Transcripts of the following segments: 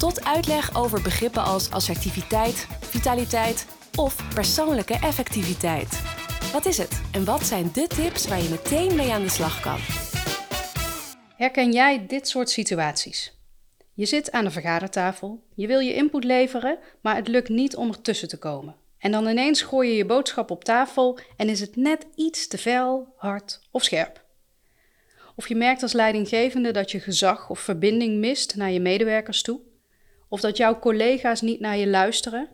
tot uitleg over begrippen als assertiviteit, vitaliteit of persoonlijke effectiviteit. Wat is het en wat zijn de tips waar je meteen mee aan de slag kan? Herken jij dit soort situaties? Je zit aan de vergadertafel, je wil je input leveren, maar het lukt niet om ertussen te komen. En dan ineens gooi je je boodschap op tafel en is het net iets te fel, hard of scherp. Of je merkt als leidinggevende dat je gezag of verbinding mist naar je medewerkers toe. Of dat jouw collega's niet naar je luisteren.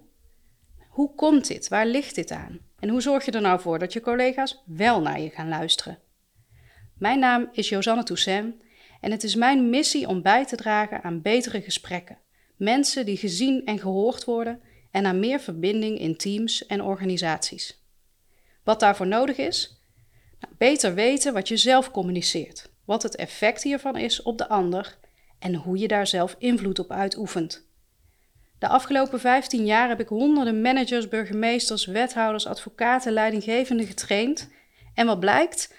Hoe komt dit? Waar ligt dit aan? En hoe zorg je er nou voor dat je collega's wel naar je gaan luisteren? Mijn naam is Josanne Toussaint en het is mijn missie om bij te dragen aan betere gesprekken. Mensen die gezien en gehoord worden en aan meer verbinding in teams en organisaties. Wat daarvoor nodig is? Nou, beter weten wat je zelf communiceert, wat het effect hiervan is op de ander en hoe je daar zelf invloed op uitoefent. De afgelopen 15 jaar heb ik honderden managers, burgemeesters, wethouders, advocaten, leidinggevenden getraind. En wat blijkt?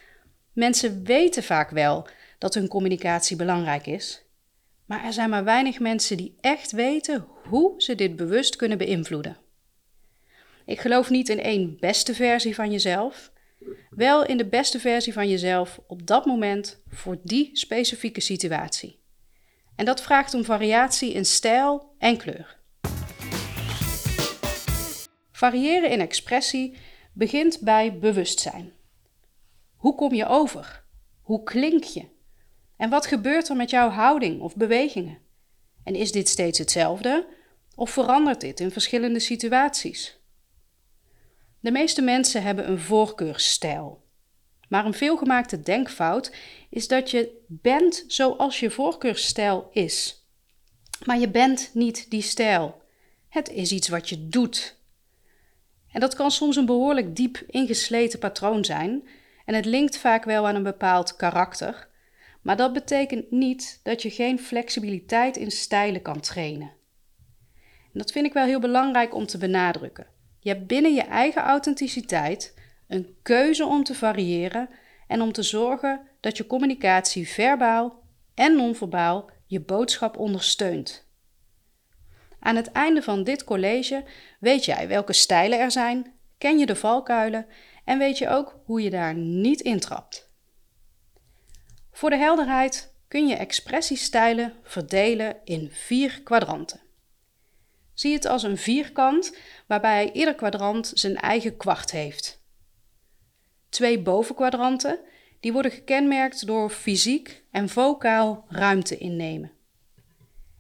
Mensen weten vaak wel dat hun communicatie belangrijk is. Maar er zijn maar weinig mensen die echt weten hoe ze dit bewust kunnen beïnvloeden. Ik geloof niet in één beste versie van jezelf, wel in de beste versie van jezelf op dat moment voor die specifieke situatie. En dat vraagt om variatie in stijl en kleur. Variëren in expressie begint bij bewustzijn. Hoe kom je over? Hoe klink je? En wat gebeurt er met jouw houding of bewegingen? En is dit steeds hetzelfde of verandert dit in verschillende situaties? De meeste mensen hebben een voorkeursstijl. Maar een veelgemaakte denkfout is dat je bent zoals je voorkeursstijl is. Maar je bent niet die stijl. Het is iets wat je doet. En dat kan soms een behoorlijk diep ingesleten patroon zijn en het linkt vaak wel aan een bepaald karakter, maar dat betekent niet dat je geen flexibiliteit in stijlen kan trainen. En dat vind ik wel heel belangrijk om te benadrukken. Je hebt binnen je eigen authenticiteit een keuze om te variëren en om te zorgen dat je communicatie verbaal en non-verbaal je boodschap ondersteunt. Aan het einde van dit college weet jij welke stijlen er zijn, ken je de valkuilen en weet je ook hoe je daar niet intrapt. Voor de helderheid kun je expressiestijlen verdelen in vier kwadranten. Zie het als een vierkant waarbij ieder kwadrant zijn eigen kwart heeft. Twee bovenkwadranten die worden gekenmerkt door fysiek en vocaal ruimte innemen.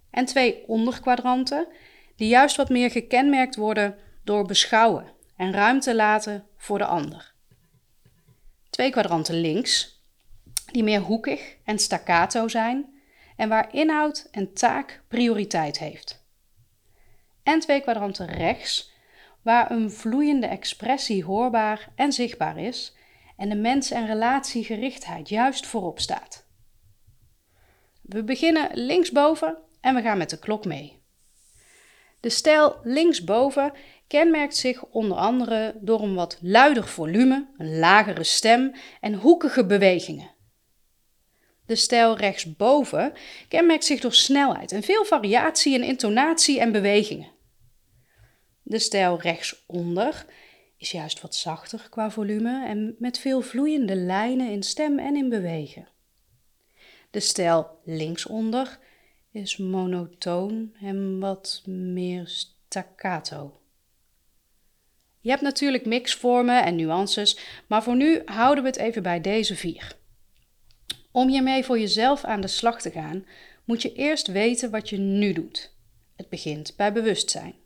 En twee onderkwadranten die juist wat meer gekenmerkt worden door beschouwen en ruimte laten voor de ander. Twee kwadranten links, die meer hoekig en staccato zijn en waar inhoud en taak prioriteit heeft. En twee kwadranten rechts, waar een vloeiende expressie hoorbaar en zichtbaar is en de mens- en relatiegerichtheid juist voorop staat. We beginnen linksboven en we gaan met de klok mee. De stijl linksboven kenmerkt zich onder andere door een wat luider volume, een lagere stem en hoekige bewegingen. De stijl rechtsboven kenmerkt zich door snelheid en veel variatie in intonatie en bewegingen. De stijl rechtsonder is juist wat zachter qua volume en met veel vloeiende lijnen in stem en in bewegen. De stijl linksonder is monotoon en wat meer staccato. Je hebt natuurlijk mixvormen en nuances, maar voor nu houden we het even bij deze vier. Om hiermee voor jezelf aan de slag te gaan, moet je eerst weten wat je nu doet. Het begint bij bewustzijn.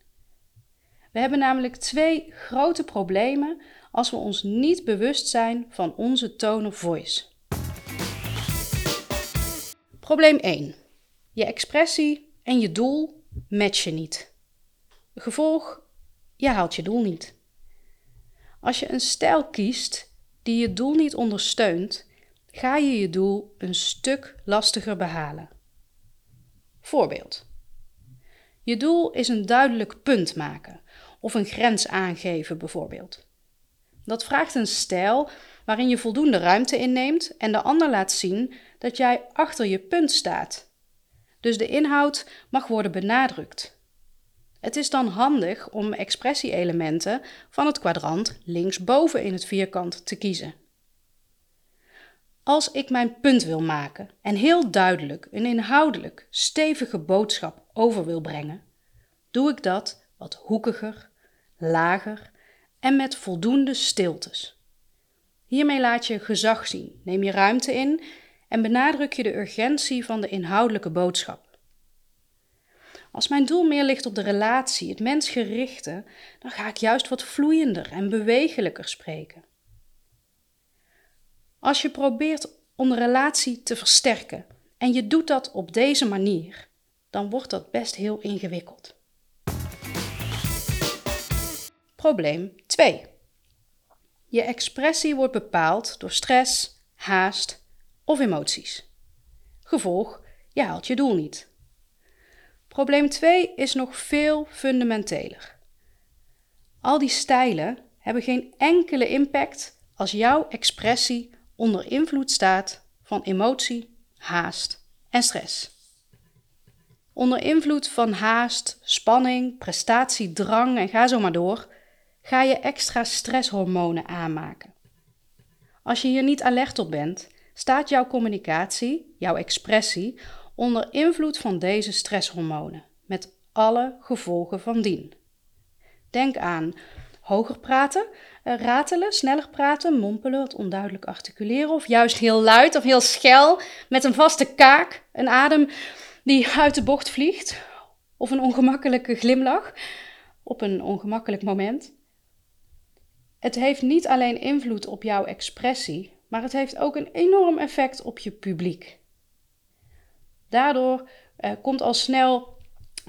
We hebben namelijk twee grote problemen als we ons niet bewust zijn van onze tone of voice. Probleem 1. Je expressie en je doel matchen niet. Gevolg, je haalt je doel niet. Als je een stijl kiest die je doel niet ondersteunt, ga je je doel een stuk lastiger behalen. Voorbeeld. Je doel is een duidelijk punt maken of een grens aangeven bijvoorbeeld. Dat vraagt een stijl waarin je voldoende ruimte inneemt en de ander laat zien dat jij achter je punt staat. Dus de inhoud mag worden benadrukt. Het is dan handig om expressie-elementen van het kwadrant linksboven in het vierkant te kiezen. Als ik mijn punt wil maken en heel duidelijk een inhoudelijk stevige boodschap over wil brengen, doe ik dat wat hoekiger, lager en met voldoende stiltes. Hiermee laat je gezag zien, neem je ruimte in en benadruk je de urgentie van de inhoudelijke boodschap. Als mijn doel meer ligt op de relatie, het mensgerichte, dan ga ik juist wat vloeiender en bewegelijker spreken. Als je probeert om de relatie te versterken en je doet dat op deze manier, dan wordt dat best heel ingewikkeld. Probleem 2. Je expressie wordt bepaald door stress, haast of emoties. Gevolg, je haalt je doel niet. Probleem 2 is nog veel fundamenteler. Al die stijlen hebben geen enkele impact als jouw expressie onder invloed staat van emotie, haast en stress. Onder invloed van haast, spanning, prestatiedrang en ga zo maar door, ga je extra stresshormonen aanmaken. Als je hier niet alert op bent, staat jouw communicatie, jouw expressie, onder invloed van deze stresshormonen, met alle gevolgen van dien. Denk aan hoger praten, eh, ratelen, sneller praten, mompelen, wat onduidelijk articuleren, of juist heel luid of heel schel met een vaste kaak, een adem die uit de bocht vliegt, of een ongemakkelijke glimlach op een ongemakkelijk moment. Het heeft niet alleen invloed op jouw expressie, maar het heeft ook een enorm effect op je publiek. Daardoor eh, komt al snel,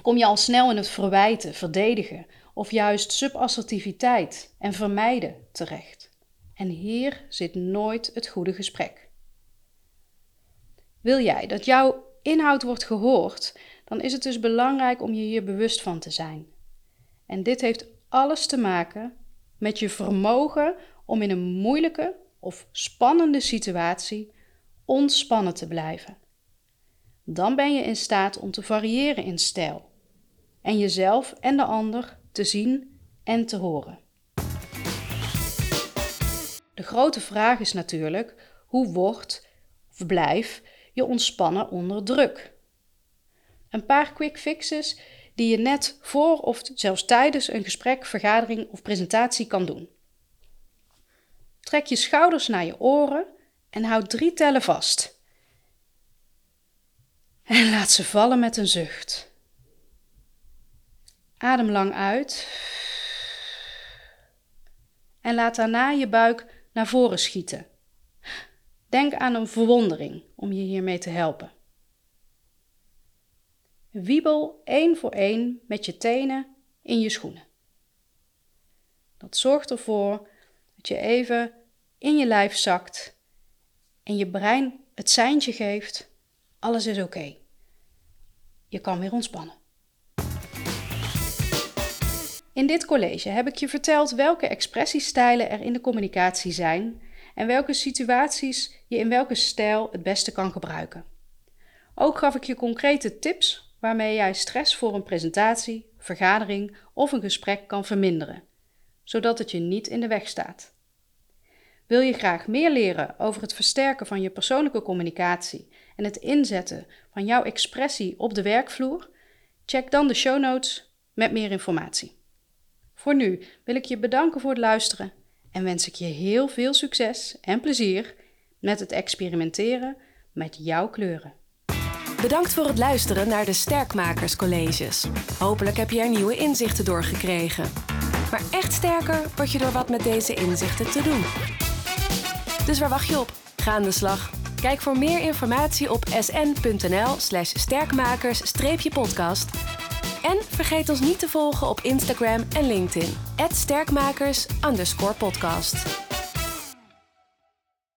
kom je al snel in het verwijten, verdedigen of juist subassertiviteit en vermijden terecht. En hier zit nooit het goede gesprek. Wil jij dat jouw inhoud wordt gehoord, dan is het dus belangrijk om je hier bewust van te zijn. En dit heeft alles te maken met je vermogen om in een moeilijke of spannende situatie ontspannen te blijven. Dan ben je in staat om te variëren in stijl en jezelf en de ander te zien en te horen. De grote vraag is natuurlijk: hoe wordt of blijf je ontspannen onder druk? Een paar quick fixes die je net voor of zelfs tijdens een gesprek, vergadering of presentatie kan doen. Trek je schouders naar je oren en houd drie tellen vast. En laat ze vallen met een zucht. Adem lang uit. En laat daarna je buik naar voren schieten. Denk aan een verwondering om je hiermee te helpen. Wiebel één voor één met je tenen in je schoenen. Dat zorgt ervoor dat je even in je lijf zakt en je brein het seintje geeft: alles is oké. Je kan weer ontspannen. In dit college heb ik je verteld welke expressiestijlen er in de communicatie zijn en welke situaties je in welke stijl het beste kan gebruiken. Ook gaf ik je concrete tips waarmee jij stress voor een presentatie, vergadering of een gesprek kan verminderen, zodat het je niet in de weg staat. Wil je graag meer leren over het versterken van je persoonlijke communicatie en het inzetten van jouw expressie op de werkvloer? Check dan de show notes met meer informatie. Voor nu wil ik je bedanken voor het luisteren en wens ik je heel veel succes en plezier met het experimenteren met jouw kleuren. Bedankt voor het luisteren naar de Sterkmakerscolleges. Hopelijk heb je er nieuwe inzichten door gekregen. Maar echt sterker word je door wat met deze inzichten te doen. Dus waar wacht je op? Ga aan de slag. Kijk voor meer informatie op sn.nl/sterkmakers-podcast En vergeet ons niet te volgen op Instagram en LinkedIn. @sterkmakers_podcast.